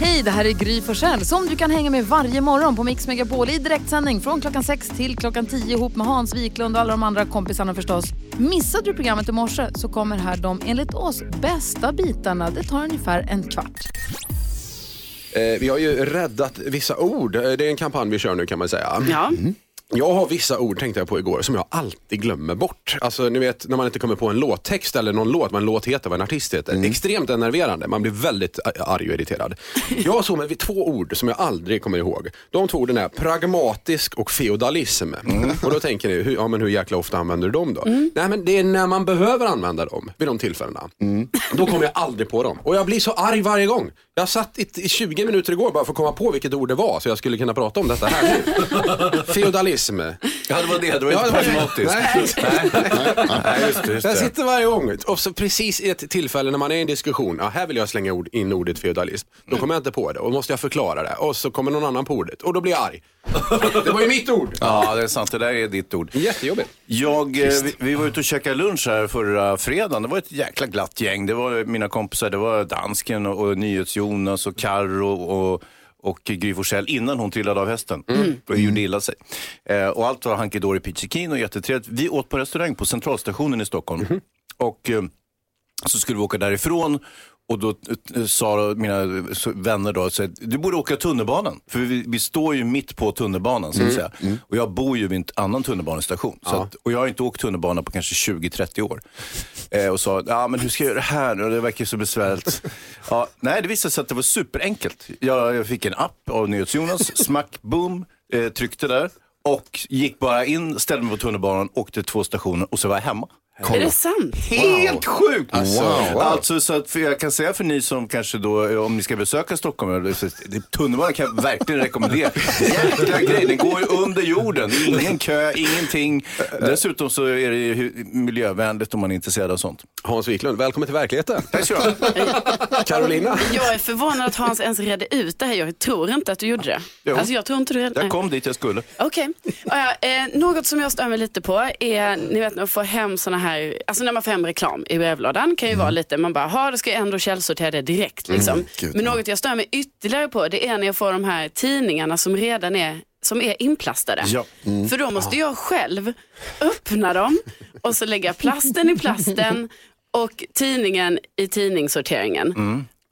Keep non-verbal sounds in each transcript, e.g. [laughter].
Hej, det här är Gry Forssell som du kan hänga med varje morgon på Mix Megapol i direktsändning från klockan 6 till klockan 10 ihop med Hans Wiklund och alla de andra kompisarna förstås. Missade du programmet i morse så kommer här de enligt oss bästa bitarna. Det tar ungefär en kvart. Eh, vi har ju räddat vissa ord. Eh, Det är en kampanj vi kör nu kan man säga. Ja. Jag har vissa ord tänkte jag på igår som jag alltid glömmer bort. Alltså ni vet när man inte kommer på en låttext eller någon låt, vad en låt heter, vad en artist heter. Extremt enerverande, man blir väldigt arg och irriterad. [laughs] Jag såg med två ord som jag aldrig kommer ihåg. De två orden är pragmatisk och feodalism. Och då tänker ni, hur, ja, men hur jäkla ofta använder du dem då? Nej men det är när man behöver använda dem vid de tillfällena. Då kommer jag aldrig på dem. Och jag blir så arg varje gång. Jag satt i, i 20 minuter igår bara för att komma på vilket ord det var så jag skulle kunna prata om detta här nu. [laughs] Feodalism. Ja, det var det. Det var inte pragmatiskt. Nej. Nej, just det. Just Jag det. sitter varje gång och så precis i ett tillfälle när man är i en diskussion, ja, här vill jag slänga ord, in ordet feudalism. Då kommer jag inte på det och då måste jag förklara det och så kommer någon annan på ordet och då blir jag arg. Det var ju mitt ord. Ja, det är sant. Det där är ditt ord. Jättejobbigt. Jag, eh, vi, vi var ute och käkade lunch här förra fredagen. Det var ett jäkla glatt gäng. Det var mina kompisar, det var Dansken och, och NyhetsJonas och Karro och, och Gry Forssell innan hon trillade av hästen och gjorde illa sig. Eh, och allt var hanky dory peachy keen och jättetrevligt. Vi åt på restaurang på Centralstationen i Stockholm. Och eh, så skulle vi åka därifrån och då eh, sa mina vänner då, så, du borde åka tunnelbanan. För vi, vi står ju mitt på tunnelbanan så att säga. Och jag bor ju vid en annan tunnelbanestation. Så att, och jag har inte åkt tunnelbana på kanske 20-30 år. Eh, och sa, ja men hur ska jag göra det här nu? Det verkar så besvärligt. [laughs] ja, nej, det visade sig att det var superenkelt. Jag, jag fick en app av NyhetsJonas, smack, boom, eh, tryckte där. Och gick bara in, ställde mig på tunnelbanan, åkte två stationer och så var jag hemma. Är det sant? Helt sjukt! Alltså, wow. Alltså så att för jag kan säga för ni som kanske då, om ni ska besöka Stockholm, tunnelbanan kan jag verkligen rekommendera. Jäkla grej, den går ju under jorden. Ingen kö, ingenting. Dessutom så är det ju miljövänligt om man är intresserad av sånt. Hans Wiklund, välkommen till verkligheten. Tack så. Carolina. Jag är förvånad att Hans ens redde ut det här. Jag tror inte att du gjorde det. Jo. Alltså jag tror inte du redde Jag kom dit jag skulle. Okej. Ja, ja, eh, något som jag stör mig lite på är, ni vet när man får hem såna här, alltså när man får hem reklam i brevlådan kan ju vara lite, man bara, ha då ska jag ändå källsortera det direkt liksom. gud, Men något jag stör mig ytterligare på det är när jag får de här tidningarna som redan är som är inplastade. Ja. För då måste jag själv öppna dem och så lägga plasten i plasten [laughs] och tidningen i tidningssorteringen.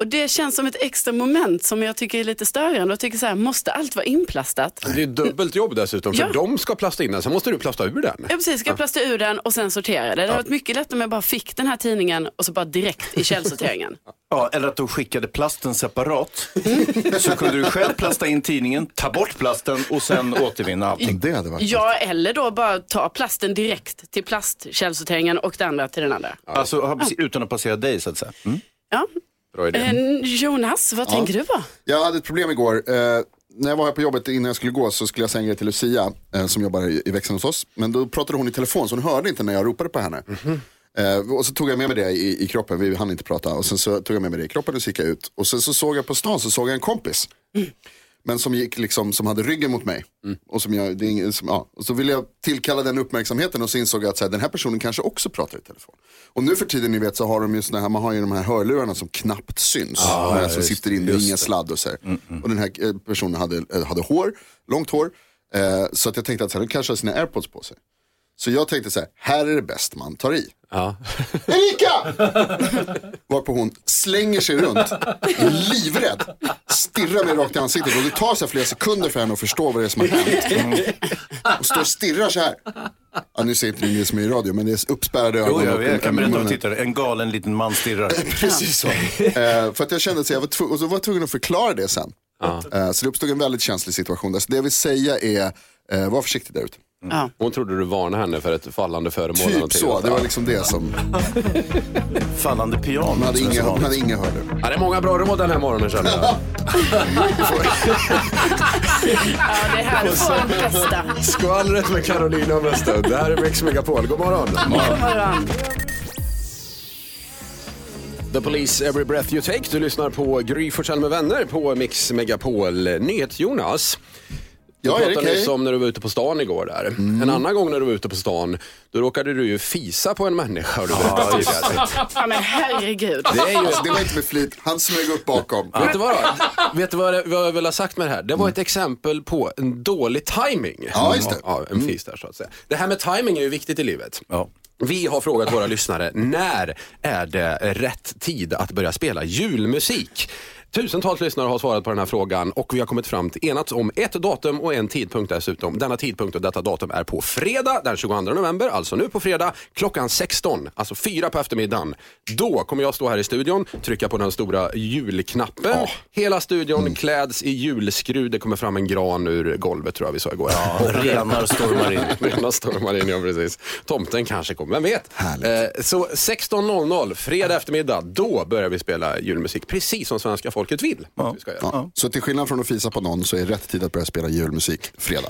Och det känns som ett extra moment som jag tycker är lite störande och tycker så här, måste allt vara inplastat? Det är dubbelt jobb dessutom för Ja. de ska plasta in den, sen måste du plasta ur den. Ja precis, ska jag plasta ur den och sen sortera det. Det hade varit mycket lättare om jag bara fick den här tidningen och så bara direkt i källsorteringen. [laughs] Ja, eller att de skickade plasten separat. Så kunde du själv plasta in tidningen, ta bort plasten och sen återvinna allting. Det hade varit Ja, eller då bara ta plasten direkt till plastkällsorteringen och det andra till den andra. Alltså utan att passera dig så att säga. Mm. Ja. Bra idé. Eh, Jonas, vad tänker du på? Jag hade ett problem igår. Eh, när jag var här på jobbet innan jag skulle gå så skulle jag säga en grej till Lucia eh, som jobbar i, i växeln hos oss. Men då pratade hon i telefon så hon hörde inte när jag ropade på henne. Eh, och så tog jag med mig det i, i kroppen, vi hann inte prata. Och sen så tog jag med mig det i kroppen och så gick jag ut. Och sen så såg jag på stan så såg jag en kompis. Men som gick liksom, som hade ryggen mot mig. Och, som jag, det som, ja. och så ville jag tillkalla den uppmärksamheten och så insåg jag att så här, den här personen kanske också pratar i telefon. Och nu för tiden ni vet så har de ju såna här, man har ju de här hörlurarna som knappt syns. Ah, som sitter in, det är ingen sladd och så här. Och den här eh, personen hade, eh, hade hår, långt hår. Eh, så att jag tänkte att så här, den kanske har sina airpods på sig. Så jag tänkte så här, här är det bäst man tar i. Ja. [laughs] Erika! Varpå hon slänger sig runt, livrädd, stirrar mig rakt i ansiktet och det tar så här flera sekunder för henne att förstå vad det är som har hänt. Och står och stirrar så här. Ja, nu ser inte ni som är i radio, men det är uppspärrade ögon. Jo, jag, kan berätta munnen. tittare. En galen liten man stirrar. [laughs] Precis så. Eh, för att jag kände att jag var, tv- och så var jag tvungen att förklara det sen. Eh, så det uppstod en väldigt känslig situation. där. Så det jag vill säga är, eh, var försiktig där ute. Ja. Hon trodde du varnade henne för ett fallande föremål. eller Typ någonting. så, det var liksom det som, Fallande piano. hon hade som inga, hon vanligt. hade inga hörlurar. Ja, det är många bra råd den här morgonen känner jag. Ja, det här får den bästa. Skvallret med Carolina om en stund. Det här är Mix Megapol. God morgon. God morgon. The Police Every Breath You Take. Du lyssnar på Gry Forssell med vänner på Mix Megapol. NyhetsJonas. Du Ja, pratade nyss. Mm. om när du var ute på stan igår där. En annan gång när du var ute på stan, då råkade du ju fisa på en människa. Du tidigare. Ja, men herregud. det är ju Alltså, det var inte med flit, han smög upp bakom. Vet du vad? Vet du vad, vad jag vill ha sagt med det här? Det var ett exempel på en dålig timing. Ja, just det. Ja, en fis där så att säga. Det här med timing är ju viktigt i livet. Ja. Vi har frågat våra lyssnare, när är det rätt tid att börja spela julmusik? Tusentals lyssnare har svarat på den här frågan och vi har kommit fram till enats om ett datum och en tidpunkt dessutom. Denna tidpunkt och detta datum är på fredag den 22 november, alltså nu på fredag klockan 16, alltså fyra på eftermiddagen. Då kommer jag stå här i studion, trycka på den stora julknappen. Hela studion kläds i julskrud, det kommer fram en gran ur golvet tror jag vi sa igår. [laughs] Renar stormar in. [laughs] Rena stormar in, ja precis. Tomten kanske kommer, vem vet? Eh, så 16.00, fredag eftermiddag, då börjar vi spela julmusik. Precis som svenska folket vill. att Vi ska göra. Ja. Så till skillnad från att fisa på någon så är rätt tid att börja spela julmusik fredag.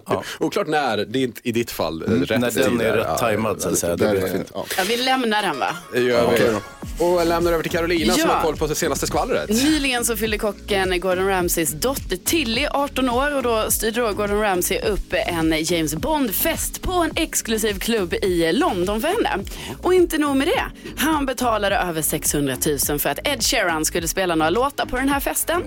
[laughs] Oklart när, det är inte i ditt fall rätt När den är rätt Ja, tajmad så att säga. Det är blir det, fint. ja. Ja, vi lämnar den va? Det gör vi. Och lämnar över till Carolina som Ja. har koll på det senaste skvallret. Nyligen så fyllde kocken Gordon Ramsays dotter Tilly 18 år och då styrde då Gordon Ramsay upp en James Bond-fest på en exklusiv klubb i London för henne. Och inte nog med det. Han betalade över 600 000 för att Ed Sheeran skulle spela några låtar på den här festen.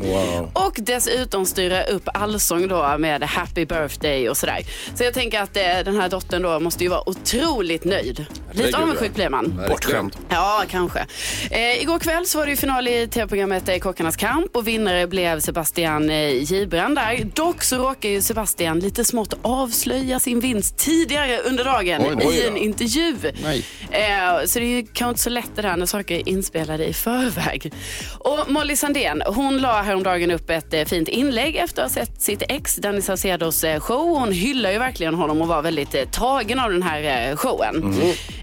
Och dessutom styra upp allsång då med Happy birthday och sådär. Så jag tänker att eh, den här dottern då måste ju vara otroligt nöjd. Lite avundsjuk ja. blir man. Bortskämd. Ja, kanske. Eh, igår kväll så var det ju final i tv-programmet eh, Kockarnas kamp och vinnare blev Sebastian eh, Gibrand där. Dock så råkar ju Sebastian lite smått avslöja sin vinst tidigare under dagen Oj då. i en intervju. Nej. Eh, så det är ju kanske inte så lätt det där när saker är inspelade i förväg. Och Molly Sandén, hon la häromdagen upp ett eh, fint inlägg efter att ha sett sitt ex Danny Saucedos eh, show. Hon hyllar ju verkligen honom och var väldigt eh, tagen av den här showen.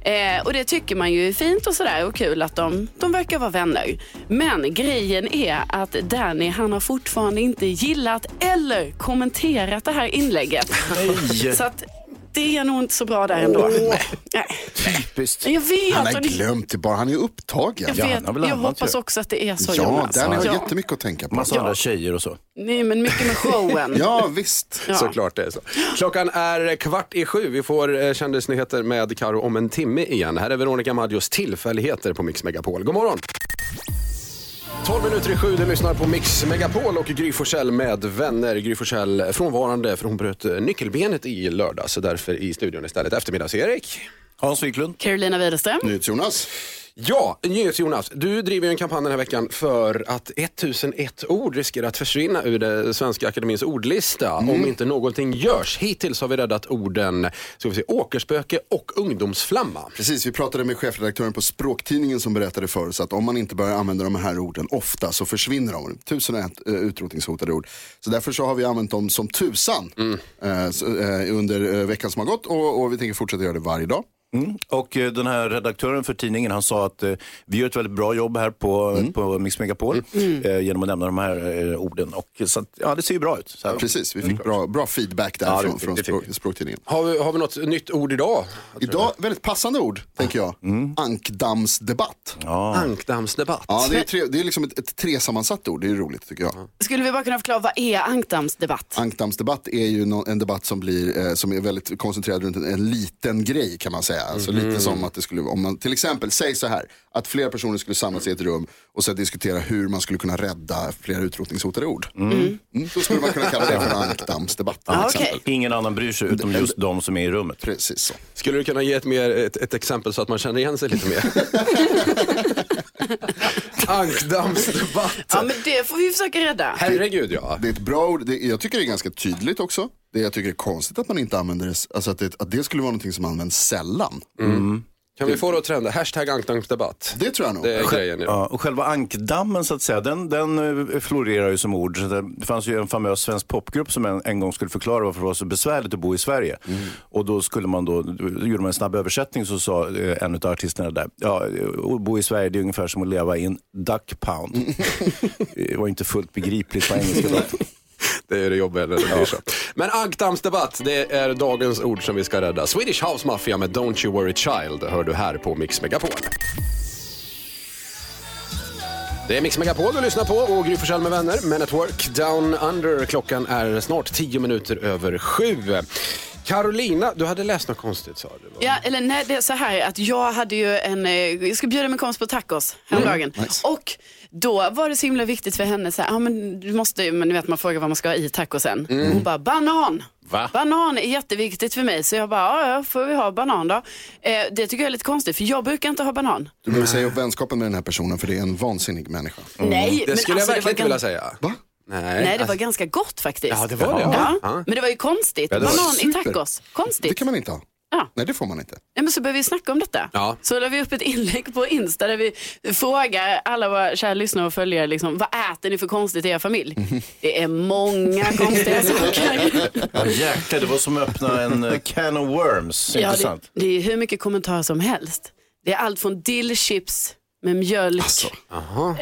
Eh, och det tycker man ju är fint och sådär och kul att de, de verkar vara vänner. Men grejen är att Danny han har fortfarande inte gillat eller kommenterat det här inlägget. Så att det är nog inte så bra där ändå. Nej. Typiskt. Jag vet. Han har det- glömt det bara, han är upptagen. jag Ja, vet, väl jag hoppas ju. också att det är så Ja, Jonas. Har ja. jättemycket att tänka på. Massa andra tjejer och så. Nej, men mycket med showen. Ja, visst. Ja. Såklart det är så. Klockan är kvart i sju. Vi får eh, kändisnyheter med Karo om en timme igen. Här är Veronica Maggios tillfälligheter på Mix Megapol. God morgon! 12 minuter i sju, du lyssnar på Mix Megapol och Gry Forssell med vänner. Gry Forssell frånvarande för hon bröt eh, nyckelbenet i lördags. Därför i studion istället eftermiddags-Erik. Hans Wiklund. Carolina Widerström. NyhetsJonas. Ja, NyhetsJonas, du driver ju en kampanj den här veckan för att 1001 ord riskerar att försvinna ur det Svenska Akademins ordlista om inte någonting görs. Hittills har vi räddat orden ska vi se, åkerspöke och ungdomsflamma. Precis, vi pratade med chefredaktören på Språktidningen som berättade för oss att om man inte börjar använda de här orden ofta så försvinner de. Tusen och ett eh, utrotningshotade ord. Så därför så har vi använt dem som tusan eh, så, eh, under eh, veckan som har gått och, och vi tänker fortsätta göra det varje dag. Och eh, den här redaktören för tidningen han sa att eh, vi gör ett väldigt bra jobb här på, på Mix Megapol eh, genom att nämna de här eh, orden. Och, så att, ja, det ser ju bra ut. Så här. Precis, vi fick bra, bra feedback där Ja, från, från språk. Språktidningen. Har vi, har vi något nytt ord idag? Idag, väldigt passande ord, tänker jag. Ankdammsdebatt. Ankdammsdebatt. Ja, det är, tre, det är liksom ett, ett tresammansatt ord, det är roligt tycker jag. Skulle vi bara kunna förklara vad är ankdammsdebatt? Ankdammsdebatt är ju nå- en debatt som, blir, eh, som är väldigt koncentrerad runt en, en liten grej kan man säga. Alltså lite som att det skulle, om man till exempel, säg så här, att flera personer skulle samlas i ett rum och så diskutera hur man skulle kunna rädda flera utrotningshotade ord. Mm. Då skulle man kunna kalla det för en ankdammsdebatt. exempel. okej. Ingen annan bryr sig utom just de som är i rummet. Precis så. Skulle du kunna ge ett, mer, ett, ett exempel så att man känner igen sig lite mer? [laughs] Ankdammsdebatt. Ja, men det får vi försöka rädda. Herregud ja. Det är ett bra ord, det, jag tycker det är ganska tydligt också. Det jag tycker är konstigt att man inte använder det, alltså att det, att det skulle vara någonting som används sällan. Kan vi få det att trenda? Hashtag ankdammsdebatt. Det tror jag nog. Det är grejen nu. Ja, och själva ankdammen så att säga, den, den eh, florerar ju som ord. Så det, fanns ju en famös svensk popgrupp som en, en gång skulle förklara varför det var så besvärligt att bo i Sverige. Och då skulle man då, då gjorde man en snabb översättning så sa eh, en av artisterna där, ja, eh, att bo i Sverige det är ungefär som att leva i en duck pound. [laughs] det var inte fullt begripligt på engelska. [laughs] Det är det jobbiga när det blir så. Men ankdammsdebatt, det är dagens ord som vi ska rädda. Swedish House Mafia med Don't You Worry Child hör du här på Mix Megapol. Det är Mix Megapol du lyssnar på och Gry Forssell med vänner. Men at Work Down Under. Klockan är snart tio minuter över sju. Carolina, du hade läst något konstigt sa du? va? Ja, eller nej, det är så här att jag hade ju en, eh, jag ska bjuda min kompis på tacos häromdagen. nice. Och då var det så himla viktigt för henne, så här, ah, men du måste, men du vet man frågar vad man ska ha i tacosen. Hon bara, banan. Va? Banan är jätteviktigt för mig, så jag bara, ja, ja får vi ha banan då. Eh, det tycker jag är lite konstigt, för jag brukar inte ha banan. Du behöver säga upp vänskapen med den här personen för det är en vansinnig människa. Nej, Det men skulle alltså, jag verkligen inte vilja säga. Va? Nej, Nej, det var alltså, ganska gott faktiskt. Ja, det var det. Ja, Ja. Men det var ju konstigt. det var Banan i super. tacos. Det Konstigt. kan man inte ha. Ja. Nej, det får man inte. Ja, men så började vi snacka om detta. Ja. Så la vi upp ett inlägg på Insta där vi frågar alla våra kära lyssnare och följare liksom, vad äter ni för konstigt i er familj? [laughs] Det är många konstiga [laughs] saker. Ja, jäklar, det var som att öppna en eh, can of worms. Ja, det, Intressant. det är hur mycket kommentarer som helst. Det är allt från dillchips med mjölk Alltså,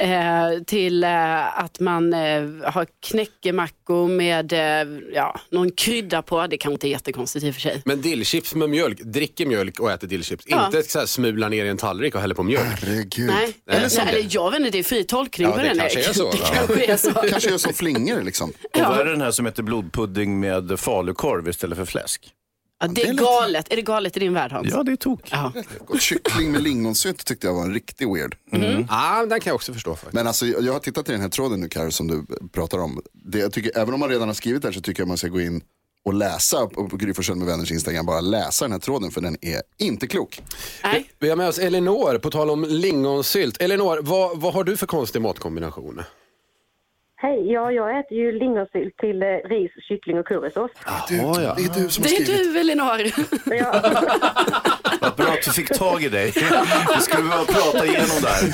eh, till eh, att man eh, har knäckemackor med eh, ja, någon krydda på. Det kanske inte är jättekonstigt i och för sig. Men dillchips med mjölk, dricker mjölk och äter dillchips. Ja. Inte så här smular ner i en tallrik och häller på mjölk. herregud. Nej, Eller som eller det. jag vet inte, det är fri tolkning Ja, på det den. [laughs] kanske är så. Det kanske är så. Kanske gör som flingor liksom. Och vad är det den här som heter blodpudding med falukorv istället för fläsk? Ja, det är galet. Är det galet i din värld Hans? Ja, det är tok. Ja. Och kyckling med lingonsylt tyckte jag var en riktig weird. Ja, den kan jag också förstå faktiskt. Men alltså, jag har tittat i den här tråden nu Karo som du pratar om. Det, jag tycker, även om man redan har skrivit där så tycker jag man ska gå in och läsa på, Gry med vänners Instagram. Bara läsa den här tråden för den är inte klok. Nej. Vi har med oss Elinor, på tal om lingonsylt. Elinor, vad, vad har du för konstig matkombination? Hej, ja, jag äter ju lingonsylt till eh, ris, kyckling och currysås. Du, ja. Det är du som Det har är skrivit. du Elinor. Ja, [laughs] Vad bra att vi fick tag i dig. Vi skulle behöva prata igenom det här.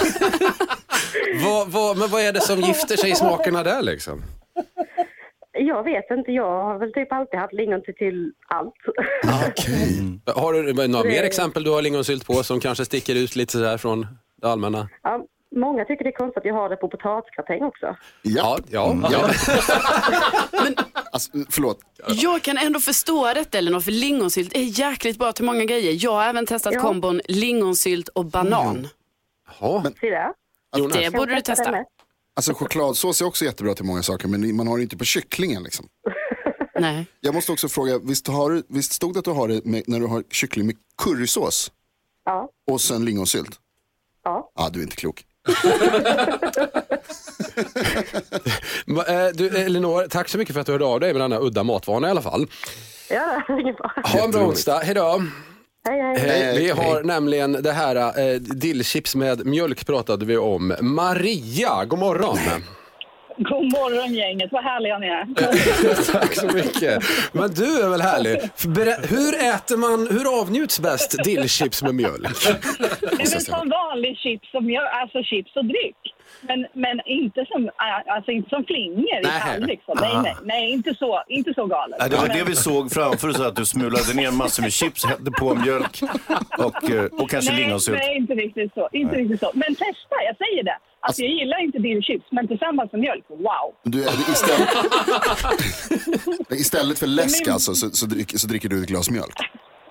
Vad, vad, men vad är det som gifter sig i smakerna där liksom? jag vet inte, jag har väl typ alltid haft lingon till, till allt. Okej. Har du några mer exempel du har lingonsylt på som kanske sticker ut lite sådär från det allmänna? Ja, många tycker det är konstigt att jag har det på potatisgratäng också. Ja. ja. ja. [laughs] Alltså, förlåt. Jag kan ändå förstå detta Elinor, för lingonsylt är jäkligt bra till många grejer. Jag har även testat Ja. kombon lingonsylt och banan. Jaha. Ser du? Jonas. Det borde du testa. Alltså chokladsås är också jättebra till många saker men man har det inte på kycklingen liksom. [laughs] Nej. Jag måste också fråga, visst, har visst stod det att du har det med, när du har kyckling med currysås Ja, och sen lingonsylt? ja. Ja, du är inte klok. [laughs] Eh, Du, Elinor, tack så mycket för att du hörde av dig med denna udda matvana i alla fall. Ja, [laughs] det bra. Ha en bra onsdag, hejdå. Hej, hej. Hej. Vi har nämligen det här eh, dillchips med mjölk pratade vi om. Maria, god morgon. God morgon gänget, vad härliga ni är. [laughs] Tack så mycket. Men du är väl härlig. Berä- Hur äter man, hur avnjuts bäst dillchips med mjölk? Det är väl som vanlig chips och mjölk, alltså chips och dryck. Men, men inte, som, äh, alltså inte som flingor i Nej. tallrik. så. Nej, nej, nej inte, så, inte så galet. Ja, det var Men- det vi såg framför oss, att du smulade ner massor med chips, hällde på mjölk och, eh, och kanske nej, lingonsylt. nej, inte riktigt så. Inte riktigt så. Men testa, jag säger det. Alltså, jag gillar inte dillchips, men tillsammans med mjölk, wow. Du, är- istället, [laughs] istället för läsk alltså, så, så, dricker, så dricker du ett glas mjölk.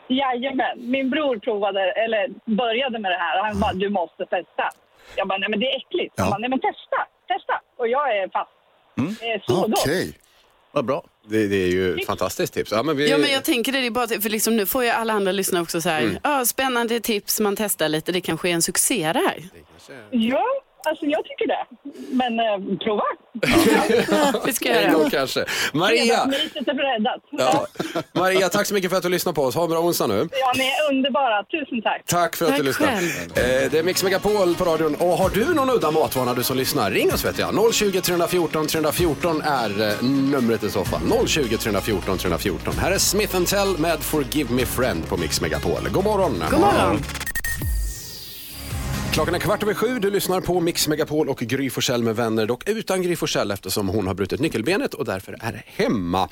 Jajamän, min bror provade, eller började med det här och han bara, du måste testa. Jag bara, nej men det är äckligt. Ja. Bara, nej men testa, testa. Och jag är fast. Det är så gott. Okej. Vad bra. Det, det är ju ett fantastiskt tips. Ja, men vi, Ja, men jag tänker det, det är bara för liksom, nu får ju alla andra lyssna också så här, ja, spännande tips, man testar lite, det kanske är en succé det här. Ja, alltså jag tycker det. Men eh, prova. [laughs] Vi ska en göra gång det. kanske. Maria, Myset är breddat. ja. Maria, tack så mycket för att du lyssnade på oss. Ha en bra onsdag nu. Ja, ni är underbara. Tusen tack. Tack för att Tack du lyssnade. själv. Eh, det är Mix Megapol på radion. Och har du någon udda matvana du som lyssnar, ring oss vet jag. 020 314 314 är eh, numret i så fall. 020 314 314. Här är Smith Tell med Forgive Me Friend på Mix Megapol. God morgon. God morgon. Klockan är kvart över sju. Du lyssnar på Mix Megapol och Gry Forssell med vänner. Dock utan Gry Forssell eftersom hon har brutit nyckelbenet och därför är hemma.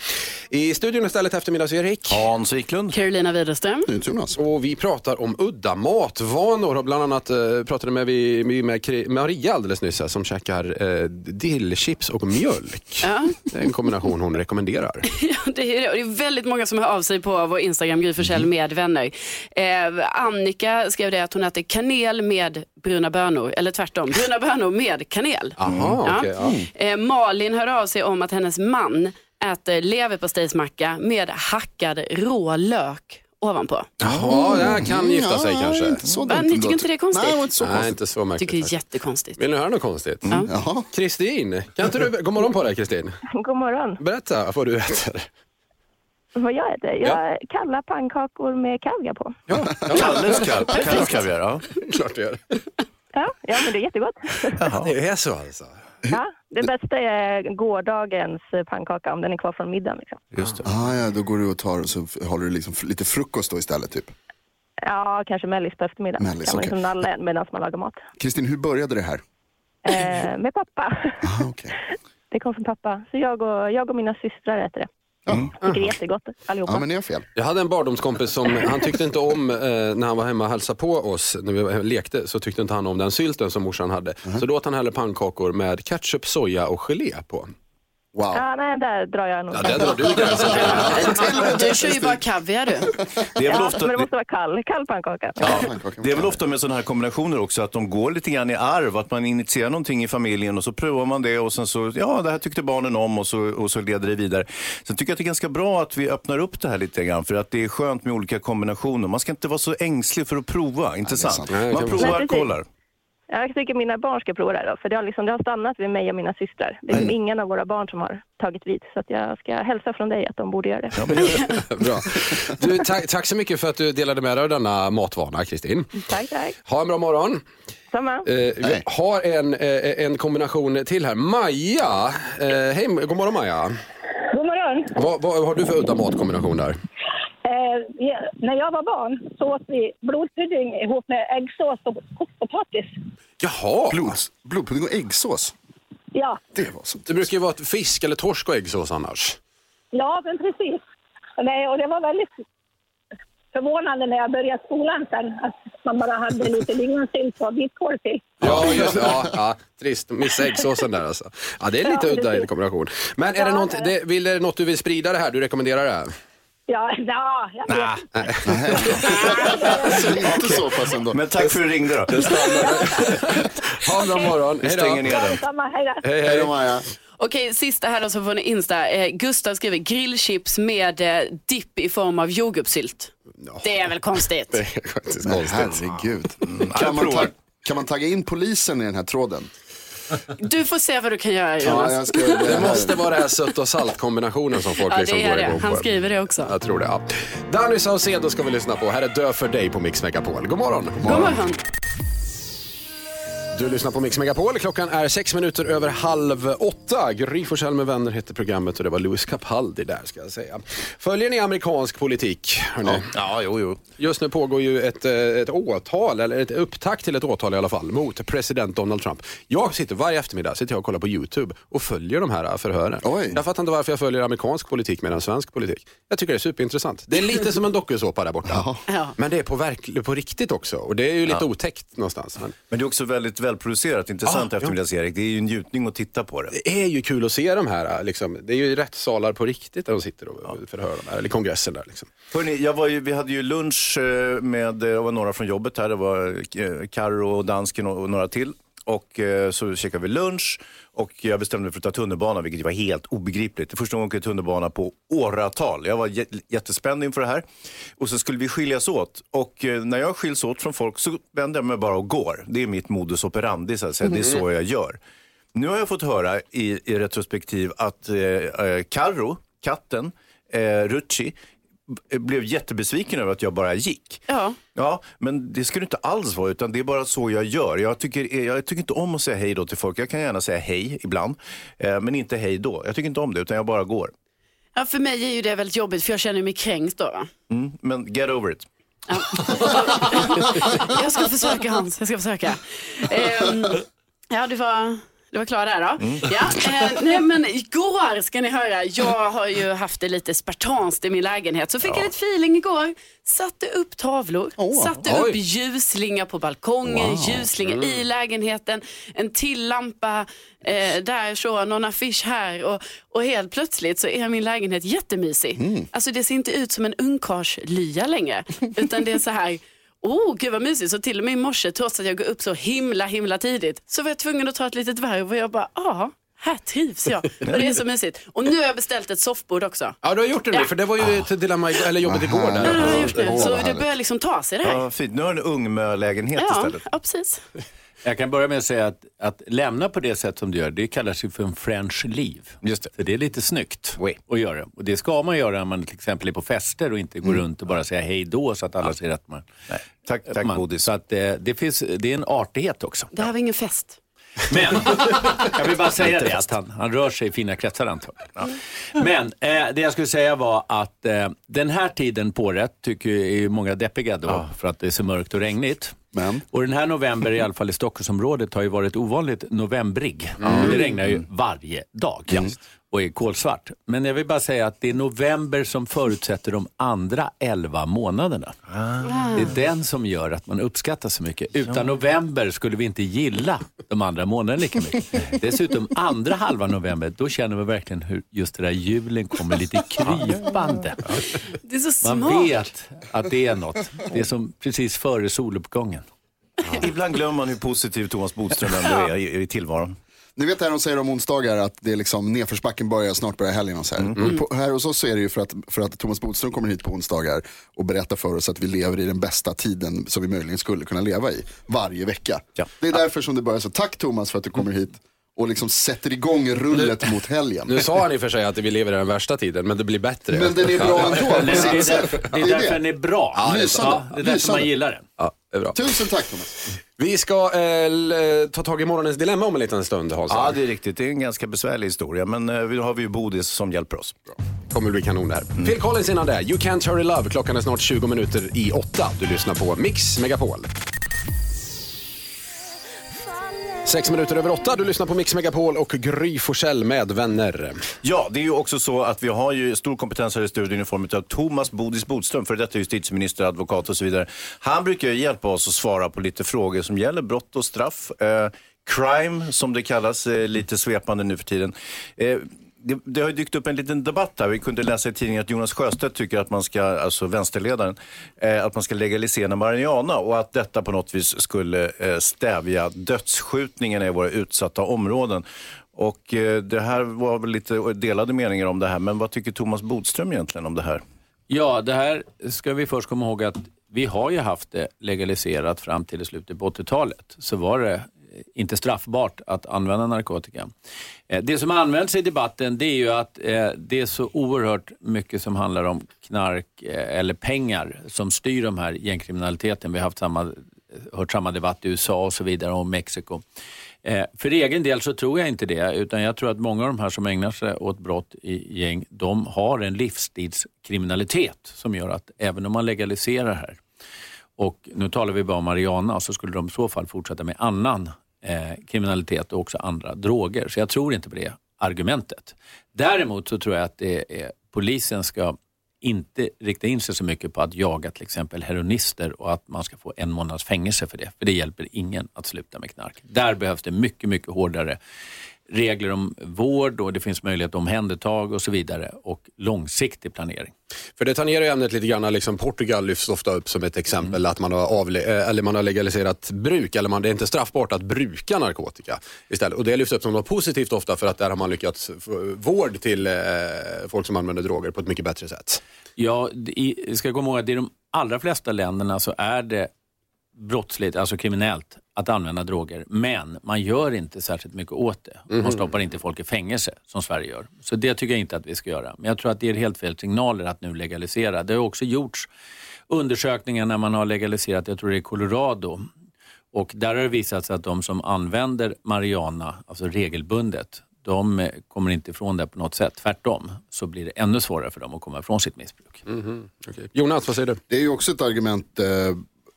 I studion istället eftermiddags-Erik. Hans Wiklund. Carolina Widerström. Jonas. Och vi pratar om udda matvanor och bland annat eh, pratade med, vi, med, med Maria alldeles nyss här, som käkar eh, dillchips och mjölk. Ja. Det är en kombination hon rekommenderar. [laughs] Ja, det är det. Och det är väldigt många som hör av sig på vår Instagram, Gry Forssell med vänner. Eh, Annika skrev det att hon äter kanel med bruna bönor, eller tvärtom, bruna bönor med kanel. Aha, okej, ja. Eh, Malin hör av sig om att hennes man äter leverpastejsmacka med hackad rå lök ovanpå. Ja, det här kan gifta sig Ja, kanske. Inte så dumt ni tycker inte det är konstigt? Nej, inte så Nej, konstigt. inte så märkligt. tycker det är jättekonstigt. Vill ni höra något konstigt? Jaha. Kristin, kan inte du, god morgon på dig Kristin. God morgon. Berätta vad du äter. Vad jag äter? Jag kalla pannkakor med kaviar på. Ja, ja Kalles kav- Kalles kaviar, ja. klart du gör. Ja, ja men det är jättegott. Det är så alltså. Ja, det bästa är gårdagens pannkaka om den är kvar från middagen. Liksom. Just det. Ah, ja, då går du och tar så håller du liksom lite frukost då istället typ. Ja, kanske mellis på eftermiddagen. Mellis, kan man okej. liksom nalla en medan man lagar mat. Kristin, hur började det här? Eh, med pappa. Ah, okay. [laughs] Det kom från pappa. Så jag och, jag och mina systrar äter det. Tycker det är jättegott allihopa. Ja, men ni har fel. Jag hade en barndomskompis som, han tyckte inte om, eh, när han var hemma och hälsade på oss, när vi var- lekte, så tyckte inte han om den sylten som morsan hade. Så då åt han hellre pannkakor med ketchup, soja och gelé på. Wow. Ja, nej, där drar jag nog. Ja, det drar du gränsen. Du kör ju bara kaviar du. Det är väl Ja, ofta, men det måste vara kall, kall pannkaka. Pannkakan Det är väl ofta med sådana här kombinationer också att de går lite grann i arv. Att man initierar någonting i familjen och så provar man det och sen så, ja det här tyckte barnen om och så, och så leder det vidare. Sen tycker jag att det är ganska bra att vi öppnar upp det här lite grann för att det är skönt med olika kombinationer. Man ska inte vara så ängslig för att prova, inte sant? sant. Nej, det Man provar, kollar. Jag tycker mina barn ska prova det här då, för det har, liksom, det har stannat vid mig och mina systrar. Det är liksom ingen av våra barn som har tagit vid, så att jag ska hälsa från dig att de borde göra det. [laughs] Bra. Du, tack, tack så mycket för att du delade med dig av denna matvana, Kristin. Tack, tack. Ha en bra morgon. Samma. Eh, vi har en, eh, en kombination till här. Maja, eh, hej, god morgon Maja. God morgon. Vad, vad har du för udda matkombination där? Eh, ja, när jag var barn så åt vi blodpudding ihop med äggsås och kokt potatis. Jaha, Blods, blodpudding och äggsås. Ja, Det var så. det brukar ju vara fisk eller torsk och äggsås annars. ja men precis. Nej, och det var väldigt förvånande när jag började skolan sen att man bara hade lite lingonsylt och vitkål till. Ja, just det. Ja, ja, trist. Missa äggsåsen där alltså. Ja, det är lite Ja, udda i kombination. Men är det Ja, något, det vill, är det något du vill sprida det här? Du rekommenderar det? Ja, ja jag vet. Inte så pass ändå. Men tack för att du ringde då. [laughs] Ha en bra morgon. Vi Hej stänger då. ner den. Samma, hej då. Hej, Hej hej. då Maja. Okej, sista här då så får ni Insta. Eh, Gustav skriver grillchips med eh, dipp i form av jordgubbssylt. Det är väl konstigt? [laughs] Det är faktiskt konstigt. Herregud. Kan man, ta, kan man tagga in polisen i den här tråden? Du får se vad du kan göra Ja, Jonas. jag ska, det måste vara det här sött och salt kombinationen som folk Ja, liksom det går det. igång Han på. skriver det också. Jag tror det. Ja. Danny Saucedo ska vi lyssna på. Här är Dö för dig på Mix Megapol. God morgon. God morgon. Du lyssnar på Mix Megapol. Klockan är sex minuter över halv åtta. Gry Forssell med vänner heter programmet och det var Louis Capaldi där ska jag säga. Följer ni amerikansk politik? Hörrni? Ja, jo, jo. Just nu pågår ju ett, eh, ett åtal, eller ett upptakt till ett åtal i alla fall, mot president Donald Trump. Jag sitter varje eftermiddag sitter jag och kollar på YouTube och följer de här förhören. Oj. Jag fattar inte varför jag följer amerikansk politik mer än svensk politik. Jag tycker det är superintressant. Det är lite som en dokusåpa där borta. Ja. Men det är på, verk- på riktigt också och det är ju lite otäckt någonstans. Men Men det är också väldigt välproducerat, intressant Ja, eftermiddags-Erik. Det är ju en njutning att titta på det. det är ju kul att se de här, liksom. det är ju rättssalar på riktigt där de sitter och förhör de här, eller kongressen där. Liksom. Hörrni, jag var ju, vi hade ju lunch eh, med, eh, det var några från jobbet här, det var eh, Karo och Dansken och några till. Och eh, så käkade vi lunch och jag bestämde mig för att ta tunnelbana, vilket var helt obegripligt. Det är första gången jag åker tunnelbana på åratal. Jag var jättespänd inför det här. Och så skulle vi skiljas åt. Och eh, när jag skiljs åt från folk så vänder jag mig bara och går. Det är mitt modus operandi, så att säga. det är så jag gör. Nu har jag fått höra i, i retrospektiv att eh, eh, katten, eh, Rucci, blev jättebesviken över att jag bara gick. Ja. Ja, men det skulle inte alls vara, utan det är bara så jag gör. Jag tycker, jag tycker inte om att säga hej då till folk. Jag kan gärna säga hej ibland, eh, men inte hej då. Jag tycker inte om det, utan jag bara går. Ja, för mig är ju det väldigt jobbigt för jag känner mig kränkt då. Mm, men get over it. [laughs] Jag ska försöka Hans, jag ska försöka. Ehm, ja, du var, du var klar där då. Ja, eh, nej, men igår ska ni höra, jag har ju haft det lite spartanskt i min lägenhet. Så fick jag lite feeling igår. Satte upp tavlor, satte Oj. upp ljuslingar på balkongen, ljuslingar i lägenheten, en till lampa eh, där så, någon affisch här och, och helt plötsligt så är min lägenhet jättemysig. Alltså det ser inte ut som en ungkarlslya längre, utan det är så här oh gud vad mysigt. Så till och med i morse, trots att jag går upp så himla himla tidigt, så var jag tvungen att ta ett litet varv och jag bara, ja, här trivs jag. [laughs] Och det är så mysigt. Och nu har jag beställt ett soffbord också. Ja, du har gjort det nu, Ja. för det var ju ett dilemma, eller jobbet igår Ja, det har jag där. gjort nu. Så det börjar liksom ta sig det här. Ja, fint. Nu har du en ungmölägenhet Ja, istället. ja precis. Jag kan börja med att säga att, att lämna på det sätt som du gör, det kallas ju för en French leave. Just det. Så det är lite snyggt Oui. att göra. Och det ska man göra när man till exempel är på fester och inte går runt och bara säga hej då så att alla ser att man... Nej. Tack, tack man, Bodis. Så att eh, det, finns, det är en artighet också. Det här var ingen fest. Men, [laughs] jag vill bara säga det att han, han rör sig i fina kretsar antagligen. Men eh, det jag skulle säga var att eh, den här tiden på året tycker ju är många deppiga då för att det är så mörkt och regnigt. Men? Och den här november, i alla fall i Stockholmsområdet, har ju varit ovanligt novembrig. Det regnar ju varje dag och är kolsvart. Men jag vill bara säga att det är november som förutsätter de andra 11 månaderna. Det är den som gör att man uppskattar så mycket. Utan november skulle vi inte gilla de andra månaderna lika mycket. [laughs] Dessutom andra halva november, då känner vi verkligen hur just det där julen kommer lite [laughs] krypande. Det är så Man smart. vet att det är något. Det är som precis före soluppgången. Ibland glömmer man hur positiv Thomas Bodström ändå är i tillvaron. Ni vet det här de säger om onsdagar att det är liksom nedförsbacken börjar, snart börjar helgen och så här. På, här hos oss så är det ju för att, för att Thomas Bodström kommer hit på onsdagar och berättar för oss att vi lever i den bästa tiden som vi möjligen skulle kunna leva i varje vecka. Ja. Det är därför som det börjar så. Tack Thomas för att du kommer hit och liksom sätter igång rullet mot helgen. Nu sa han i och för sig att vi lever i den värsta tiden, men det blir bättre. Men den är bra ändå Det är därför, det Det är är därför det. den är bra. Ja. Ja, det är därför man gillar den. Ja, det är bra. Tusen tack Thomas. Vi ska eh, ta tag i morgonens dilemma om en liten stund, Hans. Ja, det är riktigt. Det är en ganska besvärlig historia, men eh, vi har vi ju Bodis som hjälper oss. kommer bli kanon det här. Phil Collins innan det. You can't hurry love. Klockan är snart 20 minuter i åtta. Du lyssnar på Mix Megapol. Sex minuter över åtta. Du lyssnar på Mix Megapol och Gry Forssell med vänner. Ja, det är ju också så att vi har ju stor kompetens här i studion i form av Thomas Bodis Bodström, för detta justitieminister, advokat och så vidare. Han brukar ju hjälpa oss att svara på lite frågor som gäller brott och straff. Eh, crime, som det kallas eh, lite svepande nu för tiden. Eh, det, det har dykt upp en liten debatt här. Vi kunde läsa i tidningen att Jonas Sjöstedt tycker att man ska, alltså vänsterledaren, eh, att man ska legalisera marijuana och att detta på något vis skulle eh, stävja dödsskjutningarna i våra utsatta områden. Och eh, det här var väl lite delade meningar om det här, men vad tycker Thomas Bodström egentligen om det här? Ja, det här ska vi först komma ihåg att vi har ju haft det legaliserat fram till slutet på 80-talet. Så var det inte straffbart att använda narkotika. Eh, det som används i debatten det är ju att eh, det är så oerhört mycket som handlar om knark eh, eller pengar som styr de här gängkriminaliteten. Vi har haft samma, hört samma debatt i USA och så vidare och Mexiko. För egen del så tror jag inte det, utan jag tror att många av de här som ägnar sig åt brott i gäng, de har en livsstilskriminalitet som gör att även om man legaliserar här, och nu talar vi bara om marijuana, så skulle de i så fall fortsätta med annan eh, kriminalitet och också andra droger. Så jag tror inte på det argumentet. Däremot så tror jag att det är, polisen ska inte rikta in sig så mycket på att jaga till exempel heroinister och att man ska få en månads fängelse för det. För det hjälper ingen att sluta med knark. Där behövs det mycket, mycket hårdare regler om vård och det finns möjlighet till omhändertag och så vidare och långsiktig planering. För det tangerar ju ämnet lite grann, liksom Portugal lyfts ofta upp som ett exempel att man har, avle- eh, eller man har legaliserat bruk, eller man, det är inte straffbart att bruka narkotika istället. Och det lyfts upp som något positivt ofta för att där har man lyckats få vård till eh, folk som använder droger på ett mycket bättre sätt. Ja, i, jag ska komma ihåg att i de allra flesta länderna så är det brottsligt, alltså kriminellt, att använda droger. Men man gör inte särskilt mycket åt det. Man stoppar inte folk i fängelse som Sverige gör. Så det tycker jag inte att vi ska göra. Men jag tror att det är helt fel signaler att nu legalisera. Det har också gjorts undersökningar när man har legaliserat, jag tror det är Colorado. Och där har det visat sig att de som använder marijuana, alltså regelbundet, de kommer inte ifrån det på något sätt. Tvärtom så blir det ännu svårare för dem att komma ifrån sitt missbruk. Okej. Jonas, vad säger du? Det är ju också ett argument eh,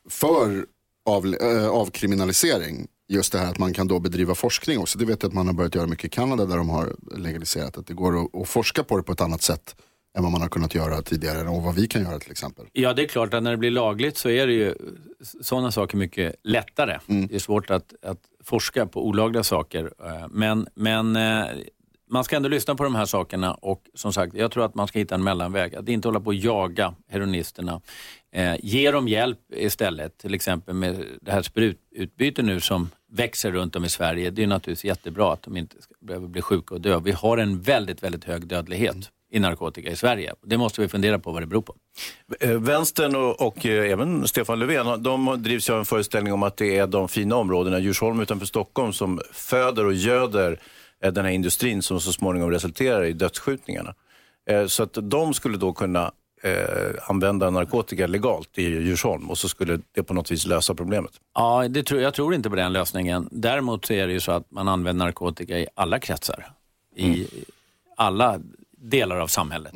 för av, eh, avkriminalisering. Just det här att man kan då bedriva forskning också. Det vet jag att man har börjat göra mycket i Kanada där de har legaliserat. Att det går att, att forska på det på ett annat sätt än vad man har kunnat göra tidigare och vad vi kan göra till exempel. Ja, det är klart att när det blir lagligt så är det ju sådana saker mycket lättare. Det är svårt att, att forska på olagliga saker. eh, Men, men eh, man ska ändå lyssna på de här sakerna och som sagt, jag tror att man ska hitta en mellanväg. Att inte hålla på och jaga heroinisterna. Eh, ge dem hjälp istället, till exempel med det här sprututbyte nu som växer runt om i Sverige. Det är naturligtvis jättebra att de inte ska behöver bli sjuka och dö. Vi har en väldigt, väldigt hög dödlighet i narkotika i Sverige. Det måste vi fundera på vad det beror på. Eh, vänstern och, och eh, även Stefan Löfven, de drivs ju av en föreställning om att det är de fina områdena, Djursholm utanför Stockholm, som föder och göder den här industrin som så småningom resulterar i dödsskjutningarna. Eh, Så att de skulle då kunna eh, använda narkotika legalt i Djursholm och så skulle det på något vis lösa problemet. Ja, det tror, jag tror inte på den lösningen. Däremot så är det ju så att man använder narkotika i alla kretsar. I alla delar av samhället.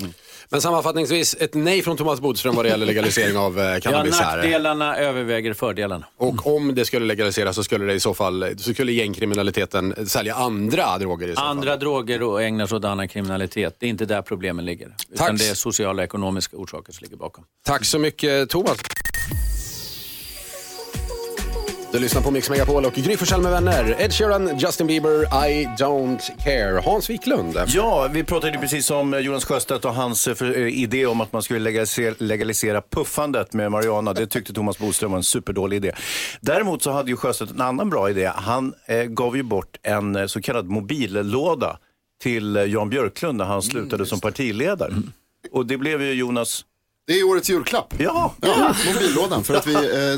Men sammanfattningsvis, ett nej från Thomas Bodström vad det gäller legalisering av eh, Ja, cannabis här. nackdelarna överväger fördelarna. Och om det skulle legaliseras så skulle det i så fall, så skulle gängkriminaliteten sälja andra droger i så fall. Andra droger och ägnar sig åt annan kriminalitet. Det är inte där problemen ligger. Utan Tack. det är sociala och ekonomiska orsaker som ligger bakom. Tack så mycket Thomas. Du lyssnar på Mix Megapol och Gry Forssell med vänner. Ed Sheeran, Justin Bieber, I don't care. Hans Wiklund. Ja, vi pratade ju precis om Jonas Sjöstedt och hans eh, eh, idé om att man skulle legalisera, legalisera puffandet med marijuana. Det tyckte Thomas Bodström var en superdålig idé. Däremot så hade ju Sjöstedt en annan bra idé. Han eh, gav ju bort en eh, så kallad mobillåda till eh, Jan Björklund när han slutade som partiledare. Och det blev ju Jonas... Det är årets julklapp. Ja, Ja, mobillådan. För att vi,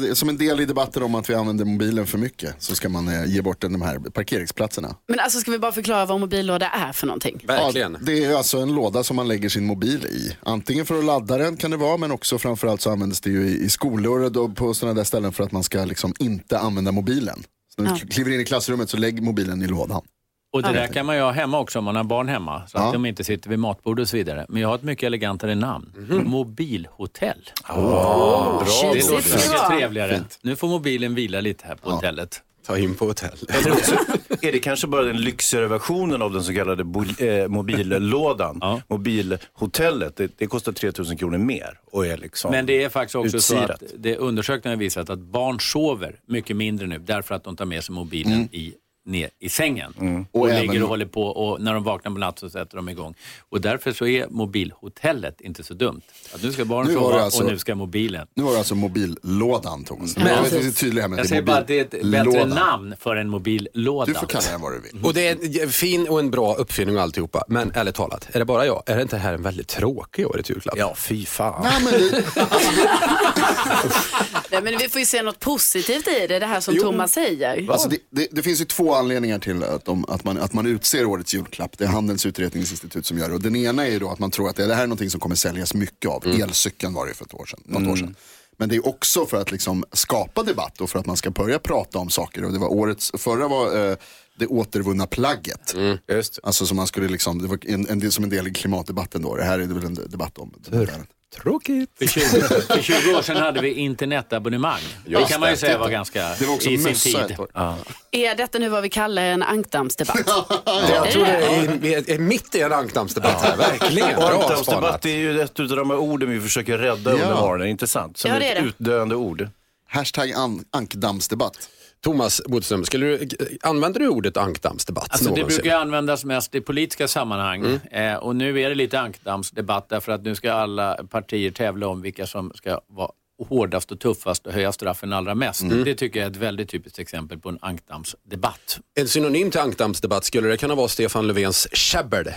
eh, som en del i debatten om att vi använder mobilen för mycket så ska man eh, ge bort den, de här parkeringsplatserna. Men alltså ska vi bara förklara vad mobillåda är för någonting? Verkligen. Ja, det är alltså en låda som man lägger sin mobil i. Antingen för att ladda den kan det vara, men också framförallt så används det ju i, i skolor och på sådana där ställen för att man ska liksom inte använda mobilen. Så när du Ja. kliver in i klassrummet så lägg mobilen i lådan. Och det där kan man ju ha hemma också om man har barn hemma. Så att Ja. de inte sitter vid matbordet och så vidare. Men jag har ett mycket elegantare namn. Mobilhotell. bra. Det Tjusigt låter det mycket trevligare. Nu får mobilen vila lite här på hotellet. Ta in på hotell. Är det kanske bara den lyxigare versionen av den så kallade bo, eh, mobillådan. Ja. Mobilhotellet, det, det kostar 3000 kronor mer och är liksom Men det är faktiskt också så utsirat. att det, undersökningar har visat att barn sover mycket mindre nu därför att de tar med sig mobilen i, ner i sängen. Och, Och ligger även- och håller på och när de vaknar på natten så sätter de igång. Och därför så är mobilhotellet inte så dumt. Att nu ska barnen sova alltså- och nu ska mobilen. Nu var det alltså mobillådan Thomas. Men- jag vet inte tydlig här med Jag säger bara att det är ett bättre namn för en mobillåda. Du får kalla den vad du vill. Och det är en fin och en bra uppfinning och alltihopa. Men ärligt talat, är det bara jag? Är det inte här en väldigt tråkig årets julklapp? Ja, fy fan. Ja, men det, [laughs] Nej, men vi får ju se något positivt i det, det här som Jo. Thomas säger. Alltså det, det, det finns ju två anledningar till att, de, att, man, att man utser årets julklapp. Det är Handelns utredningsinstitut som gör det. Och den ena är ju då att man tror att det, det här är någonting som kommer säljas mycket av. Elcykeln var det för ett år sedan, något år sedan. Men det är också för att liksom skapa debatt och för att man ska börja prata om saker. Och det var årets, förra var eh, det återvunna plagget. Just Alltså som man skulle liksom, det var en, en, som en del i klimatdebatten då. Det här är det väl en debatt om. Tråkigt. För 20, för 20 år sedan hade vi internetabonnemang. Det Just kan man ju det, säga var ganska Det var också i sin ett tid. Ja. Är detta nu vad vi kallar en ankdammsdebatt? [laughs] Jag tror det är, vi är, är mitt i en ankdammsdebatt här. Verkligen. Ankdammsdebatt är ju ett av de här orden vi försöker rädda under Ja. morgonen, inte sant? Som Ja, det ett är det. utdöende ord. Hashtag an, ankdammsdebatt. Thomas Bodström, skulle du, använder du ordet ankdammsdebatt Alltså det brukar användas mest i politiska sammanhang. Mm. Eh, och nu är det lite ankdammsdebatt därför att nu ska alla partier tävla om vilka som ska vara hårdast och tuffast och höja straffen allra mest. Mm. Det tycker jag är ett väldigt typiskt exempel på en ankdammsdebatt. En synonym till ankdammsdebatt, skulle det kunna vara Stefan Löfvens käbbel?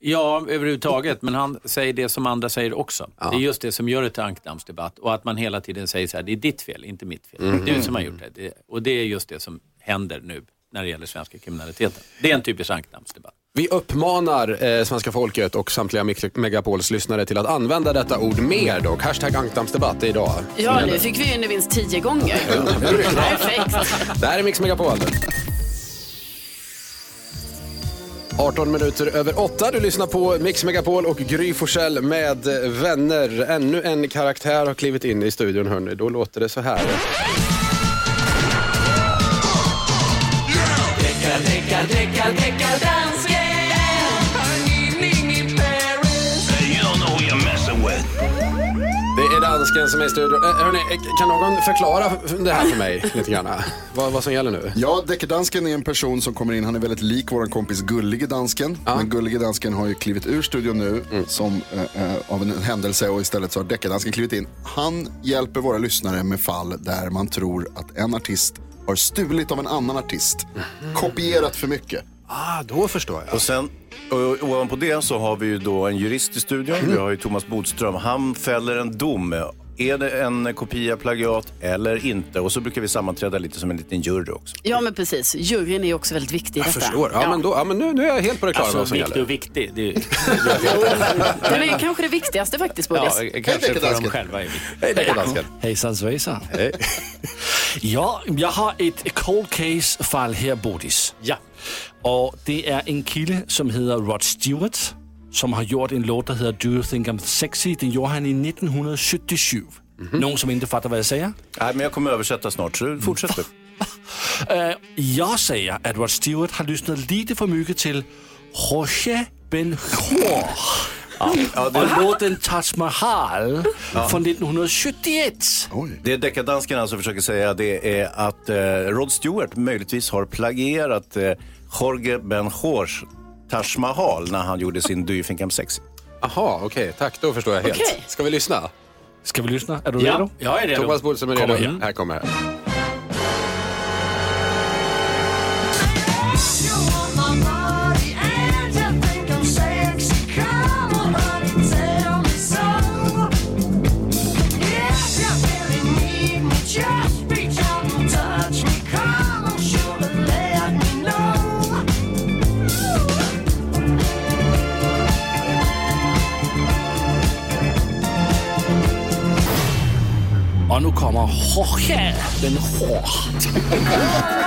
Ja, överhuvudtaget, men han säger det som andra säger också. Det är just det som gör det till ankdammsdebatt och att man hela tiden säger så här, det är ditt fel, inte mitt fel. Mm. Det är du som har gjort det. det. Och det är just det som händer nu när det gäller svenska kriminaliteten. Det är en typisk ankdammsdebatt. Vi uppmanar eh, svenska folket och samtliga Megapols lyssnare till att använda detta ord mer dock. Hashtag ankdammsdebatt idag. Ja, nu fick vi ju en vinst tio gånger. Perfekt. Det här är Mix Megapol. 18 minuter över 8. Du lyssnar på Mix Megapol och Gry Forssell med eh, vänner. Ännu en karaktär har klivit in i studion hörni. Då låter det så här. Det är dansken dansken som är i studion. Eh, hörni, eh, kan någon förklara det här för mig [laughs] lite grann? Vad, vad som gäller nu? Ja, Deckardansken är en person som kommer in, han är väldigt lik vår kompis Gullige Dansken. Men Gullige Dansken har ju klivit ur studion nu som, eh, eh, av en händelse och istället så har Deckardansken klivit in. Han hjälper våra lyssnare med fall där man tror att en artist har stulit av en annan artist. Kopierat för mycket. Ah, då förstår jag. Och sen och ovanpå det så har vi ju då en jurist i studion. Vi har ju Thomas Bodström. Han fäller en dom. Är det en kopia, plagiat eller inte? Och så brukar vi sammanträda lite som en liten jury också. Ja men precis, juryn är också väldigt viktig i Jag detta. förstår. Ja, Men, då, ja, men nu, nu är jag helt på det klara med Alltså vad som viktig gäller. och viktig. Det är, [laughs] Den är kanske det viktigaste faktiskt ja, Bodis. kanske för dem själva är viktigt. Hej, Deckardansken. Hejsan svejsan. [laughs] ja, jag har ett cold case-fall här, Bodis. Ja. Och det är en kille som heter Rod Stewart som har gjort en låt, der hedder Do You Think I'm Sexy. Den gjorde han i 1977. Någon som inte fattar vad jag säger? Nej, men jag kommer översätta snart, så fortsätt du. [laughs] Uh, jag säger att Rod Stewart har lyssnat lite för mycket till Jorge Ben-Hur. Ja, det, Och låten Taj Mahal från 1971. det deckardansken alltså försöker säga det är att eh, Rod Stewart möjligtvis har plagierat eh, Jorge Ben-Hors Taj Mahal när han gjorde sin Do You Think I'm Sexy. Jaha, okej. Tack, då förstår jag helt. Okej. Ska vi lyssna? Ska vi lyssna? Är du Ja, redo? jag är redo. Thomas Bodström är redo. här. Här kommer det. Jorge Ben-Hur. Oj,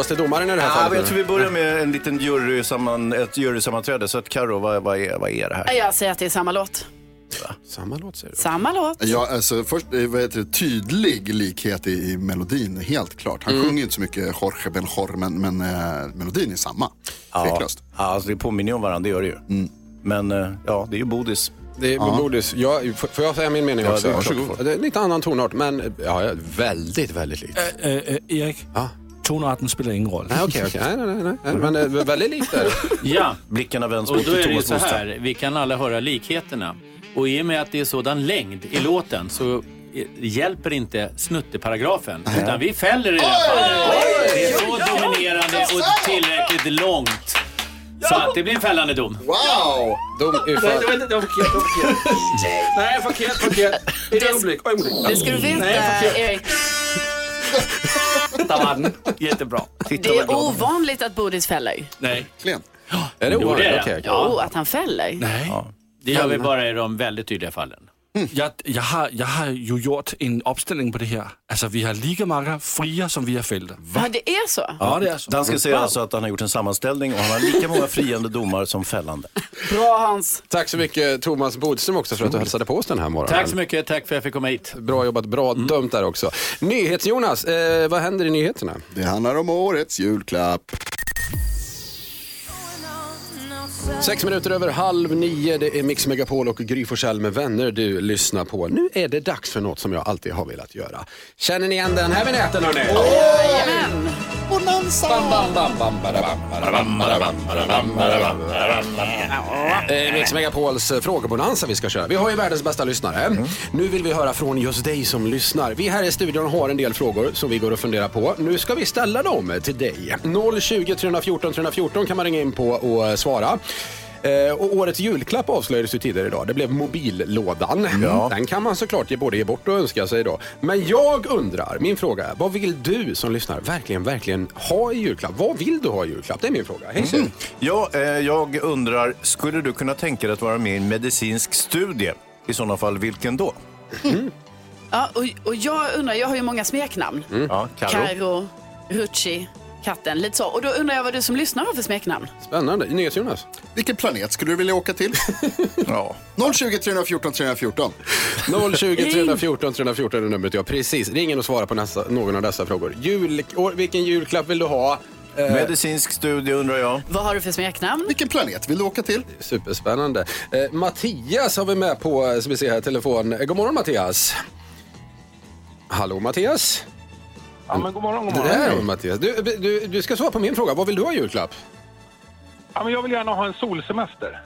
oss till domaren i det här Ja, fallet? jag tror vi börjar med en liten jury samman, ett jurysammanträde. Så att Karo, vad, vad, är, vad är det här? Jag säger att det är samma låt. Samma låt säger du? Samma låt. Ja, alltså först, eh, vad heter det, tydlig likhet i, i melodin, helt klart. Han sjunger inte så mycket Jorge Ben-Hor, men, men eh, melodin är samma. Tveklöst. Ja, alltså det påminner ju om varandra, det gör det ju. Men eh, ja, det är ju Bodis. Det är Bodis. Jag, f- får jag säga min mening Ja, också? det är klart du får. Det är lite annan tonart, men ja, ja, väldigt, väldigt likt. Äh, äh, Erik, Ja. Tonarten spelar ingen roll. Nej, okej, okej. Nej, nej, nej, nej. Men eh, väldigt likt är det. Ja, Blickarna vänds och mot då är det ju Thomas så Bodström. här. Vi kan alla höra likheterna. Och i och med att det är sådan längd i låten så eh, hjälper inte snutteparagrafen. Utan vi fäller i det här fallet. Det är så dominerande och tillräckligt långt. Så att det blir en fällande dom. Wow! Dom utfall. det var förkert, det var förkert. Nej, förkert, förkert. Ett ögonblick, ögonblick. Det ska du veta Nej. Erik. Var den. Jättebra. Titta Det vad är glad. ovanligt att Bodis fäller. Nej. Klen. Är det Jo, det ovanligt? är det. Okej, okej. Jo, att han fäller. Nej. Det gör vi bara i de väldigt tydliga fallen. [laughs] Jag, jag, har, jag har ju gjort en uppställning på det här. Alltså vi har lika många fria som vi har fällda. Ja, det är så. Ja, det är så. Dansken säger alltså att han har gjort en sammanställning och han har lika många friande domar som fällande. [laughs] Bra Hans. Tack så mycket Thomas Bodström också för att du hälsade på oss den här morgonen. Tack så mycket. Tack för att jag fick komma hit. Bra jobbat, bra dömt där också. NyhetsJonas, eh, vad händer i nyheterna? Det handlar om årets julklapp. Sex minuter över halv nio, det är Mix Megapol och Gry Forssell med vänner du lyssnar på. Nu är det dags för något som jag alltid har velat göra. Känner ni igen den här vinjetten hörni? Jajamän. Eh, Mix Megapols eh, frågebonanza vi ska köra. Vi har ju världens bästa lyssnare. Nu vill vi höra från just dig som lyssnar. Vi här i studion har en del frågor som vi går och funderar på. Nu ska vi ställa dem till dig. 020 314 314 kan man ringa in på och eh, svara. Eh, och årets julklapp avslöjades ju tidigare idag. Det blev mobillådan. Den kan man såklart ge både ge bort och önska sig då. Men jag undrar, min fråga är, vad vill du som lyssnar verkligen, verkligen ha i julklapp? Vad vill du ha i julklapp? Det är min fråga. Hej mm. Ja, eh, jag undrar, skulle du kunna tänka dig att vara med i en medicinsk studie? I sådana fall, vilken då? Ja, och, och jag undrar, jag har ju många smeknamn. Ja, Karo. Karo, Rucci, katten. Lite så. Och då undrar jag vad du som lyssnar har för smeknamn. Spännande. NyhetsJonas. Vilken planet skulle du vilja åka till? [laughs] Ja. 020 314 314. 020 314 314 är numret. Ja, precis. Ring in och svara på nästa, någon av dessa frågor. Jul, år, vilken julklapp vill du ha? Eh, Medicinsk studie undrar jag. Vad har du för smeknamn? Vilken planet vill du åka till? Superspännande. Eh, Mattias har vi med på, eh, ska vi se här, telefon. God morgon Mattias. Hallå Mattias. Ja, men god morgon, god Det morgon. där var Mattias. Du, du, du ska svara på min fråga. Vad vill du ha i julklapp? Ja, men jag vill gärna ha en solsemester.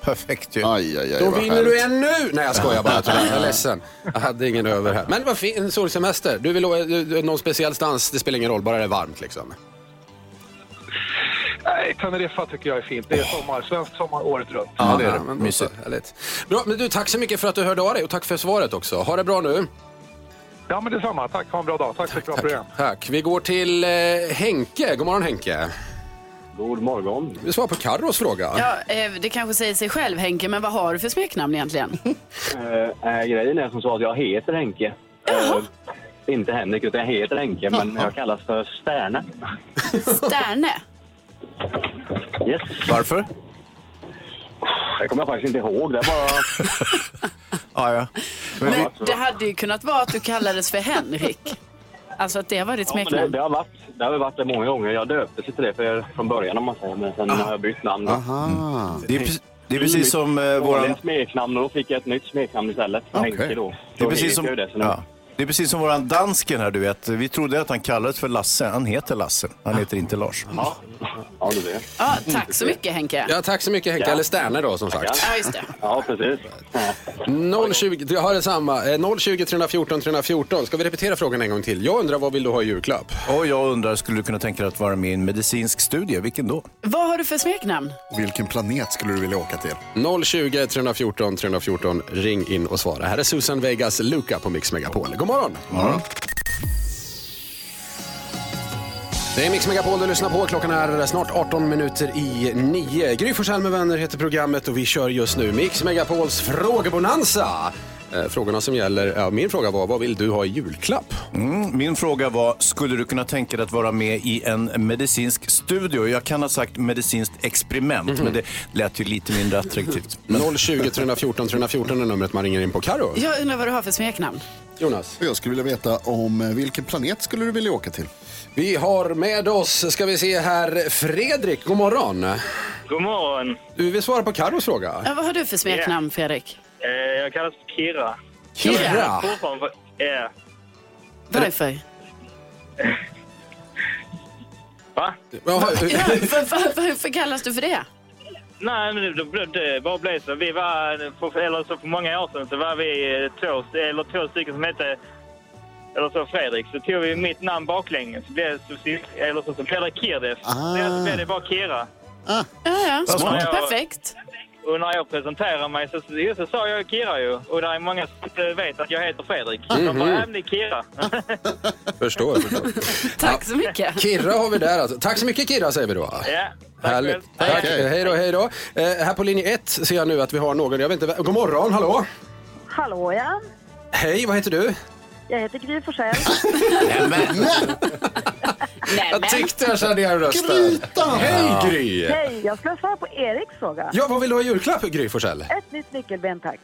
Perfekt ju. Aj, aj, aj, Då vad vinner härligt. du en nu! Nej jag skojar bara, tyvärr. jag är ledsen. Jag hade ingen över här. Men vad fint, en solsemester. Du vill ha du- du- någon speciell stans, det spelar ingen roll, bara det är varmt liksom. Nej, Teneriffa tycker jag är fint. Det är sommar. Svensk sommar året runt. Ja, det är det. men då Mysigt. härligt. Bra, men du tack så mycket för att du hörde av dig och tack för svaret också. Ha det bra nu. Ja, men detsamma. Tack. Ha en bra dag. Tack för ett bra program. Tack. Vi går till eh, Henke. God morgon Henke. God morgon. Vi svarar på Carros fråga. Ja, eh, det kanske säger sig själv Henke, men vad har du för smeknamn egentligen? [laughs] Eh, grejen är som så att jag heter Henke. Eh, inte Henrik, utan jag heter Henke, men jag kallas för Sterne. Sterne? Yes. Varför? Det kommer jag faktiskt inte ihåg. Det bara... [laughs] Ja, ja. Men vi, Men det hade ju kunnat vara att du kallades för Henrik. Alltså att det var ditt Ja, men det, smeknamn. det, har varit, det har varit det många gånger. Jag döpte sig till det för, från början om man säger, men sen har jag bytt namn. Aha. det, är, precis- det är precis som eh, våran... smeknamn och då fick jag ett nytt smeknamn istället. Okej. Henke då. Det är precis som, jag ju det, så nu- ja. Det är precis som våran dansken här, du vet. Vi trodde att han kallades för Lasse. Han heter Lasse. Han heter inte Lars. Ja, ja det är det. Ja, tack så mycket Henke. Ja, tack så mycket Henke, Ja. eller Sterne då som sagt. Ja, just det. Ja, precis. 020, jag har detsamma. Eh, 020 314 314. Ska vi repetera frågan en gång till? Jag undrar vad vill du ha i julklapp? Och jag undrar, skulle du kunna tänka dig att vara med i en medicinsk studie? Vilken då? Vad har du för smeknamn? Vilken planet skulle du vilja åka till? 020 314 314. Ring in och svara. Här är Susan Vegas Luca på Mix Megapol. God morgon! morgon. Det är Mix Megapol du lyssnar på. Klockan är snart 18 minuter i 9. Gry med vänner heter programmet och vi kör just nu Mix Megapols frågebonanza. Eh, Frågorna som gäller, ja, min fråga var, vad vill du ha i julklapp? Mm, min fråga var, skulle du kunna tänka dig att vara med i en medicinsk studio? Jag kan ha sagt medicinskt experiment, men det lät ju lite mindre attraktivt. 020 314 314 är numret man ringer in på. Karo. Jag undrar vad du har för smeknamn. Jonas. Jag skulle vilja veta om eh, vilken planet skulle du vilja åka till? Vi har med oss, ska vi se här, Fredrik. God morgon. God morgon. Du vill svara på Carros fråga? Ja, vad har du för smeknamn, Fredrik? Eh, jag kallas. Kirra. Fortfarande, ja. Varför? [laughs] Va? Ja, Ja, var, var, varför kallas du för det? Nej, men det, det, det bara blev så. Vi var, för, eller så för många år sedan så var vi eh, två, eller två stycken som hette, eller så Fredrik. Så tog vi mitt namn baklänges. Så blev det så, eller så, så blev det Kirdef. Ah. Så blev det bara Kira. Ja, ja. smart. Perfekt. Och när jag presenterade mig så, så sa jag Kira ju. Och det är många som inte vet att jag heter Fredrik. De bara, äm det är Kira. [laughs] förstår. förstår. [laughs] Tack så mycket. Kirra har vi där alltså. Tack så mycket Kirra säger vi då. ja, tack Härligt. själv. Tack. Hej. Då, hej då. Eh, här på linje 1 ser jag nu att vi har någon, jag vet inte, god morgon, hallå? Hallå ja, Hej, vad heter du? jag heter Gry Forssell. [laughs] Nej, Jag men. tyckte jag kände igen rösten. Gryta! Hej Gry! Hej, jag skulle svara på Eriks fråga. Ja, vad vill du ha i julklapp Gry Forssell? Ett nytt nyckelben tack.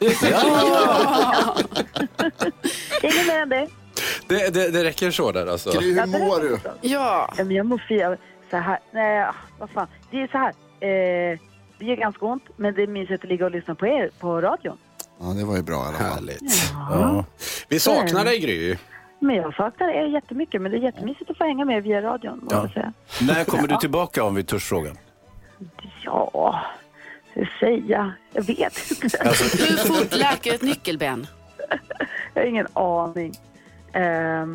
Inget mer än det. Det, det, det räcker så där alltså. Gry, hur mår du? Ja. Ja, men jag mår fint. Så här, nej, ah, vad fan. Det är så här. Eh, det gör ganska ont, men det är mysigt att ligga och lyssna på er på radion. Ja, det var ju bra i alla fall. Härligt. Ja. Vi saknar dig Gry. Men jag saknar er jättemycket, men det är jättemysigt att få hänga med via radion. måste jag säga. När kommer du tillbaka om vi törs fråga? Ja, hur säga? Jag vet inte. Hur fort läker ett nyckelben? Jag har ingen aning. Äh,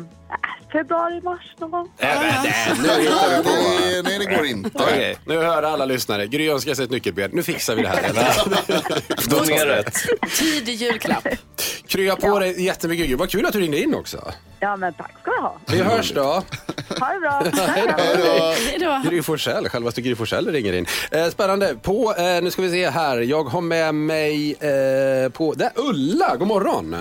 februari, mars någon gång. Nu hittar du på. Nej, nej, det går inte. Okej, nu hör alla lyssnare. Gry önskar sig ett nyckelben. Nu fixar vi det här. [laughs] Donera Tidig julklapp. Krya på dig jättemycket Gry. Vad kul att du ringde in också. Ja, men tack ska du ha. Vi hörs då. Ha det bra. [laughs] Hej då. Gry Forssell, självaste Gry Forssell ringer in. Eh, spännande. På, eh, nu ska vi se här. Jag har med mig eh, på, där Ulla, god morgon.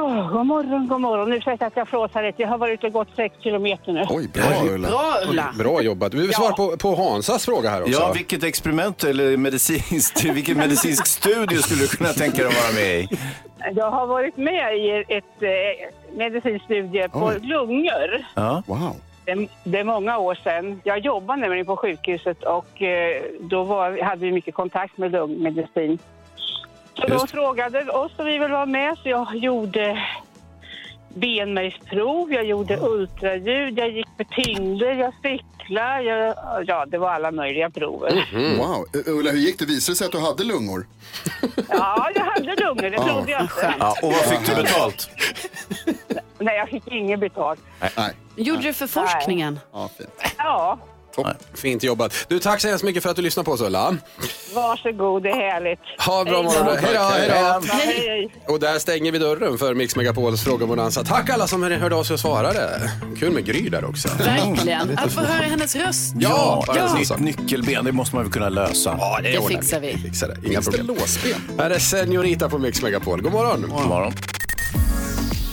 Oh, god morgon, god morgon. Ursäkta att jag flåsar lite. Jag har varit ute och gått sex kilometer nu. Oj, bra Ulla. Bra Ulla. Bra jobbat. Vi vill svara på, på Hansas fråga här också. Ja, vilket experiment eller medicinskt, [laughs] vilken medicinsk studie skulle du kunna tänka dig att vara med i? Jag har varit med i ett eh, medicinsk studie på Oj. lungor. Ja. Wow. Det, det är många år sedan. Jag jobbade nämligen på sjukhuset och eh, då var, hade vi mycket kontakt med lungmedicin. Så Just. de frågade oss om vi ville vara med så jag gjorde benmärgsprov, jag gjorde ultraljud, jag gick med tyngder, jag cyklade, jag, ja det var alla möjliga prover. wow. Eh, Ulla, hur gick det? Visade det sig att du hade lungor? Ja, jag hade lungor, det trodde jag inte. Ja, och vad fick du betalt? Nej, jag fick inget betalt. Nej. Gjorde du för forskningen? Ja, fint. Ja, Fint jobbat. Du, tack så hemskt mycket för att du lyssnade på oss Ulla. varsågod, det är härligt. Ha en bra morgon. Hej då, hej då. Ja, hej, hej. Och där stänger vi dörren för Mix Megapols frågebonanza. Tack alla som hörde av sig och svarade. Kul med Gry där också. Verkligen. Att få höra hennes röst. Ja, Ja, ja. nytt nyckelben, det måste man väl kunna lösa. Ja, Det ordnar fixar vi. fixar det. Inga Finns det problem. låsben? Här är Senorita på Mix Megapol. God morgon. God morgon.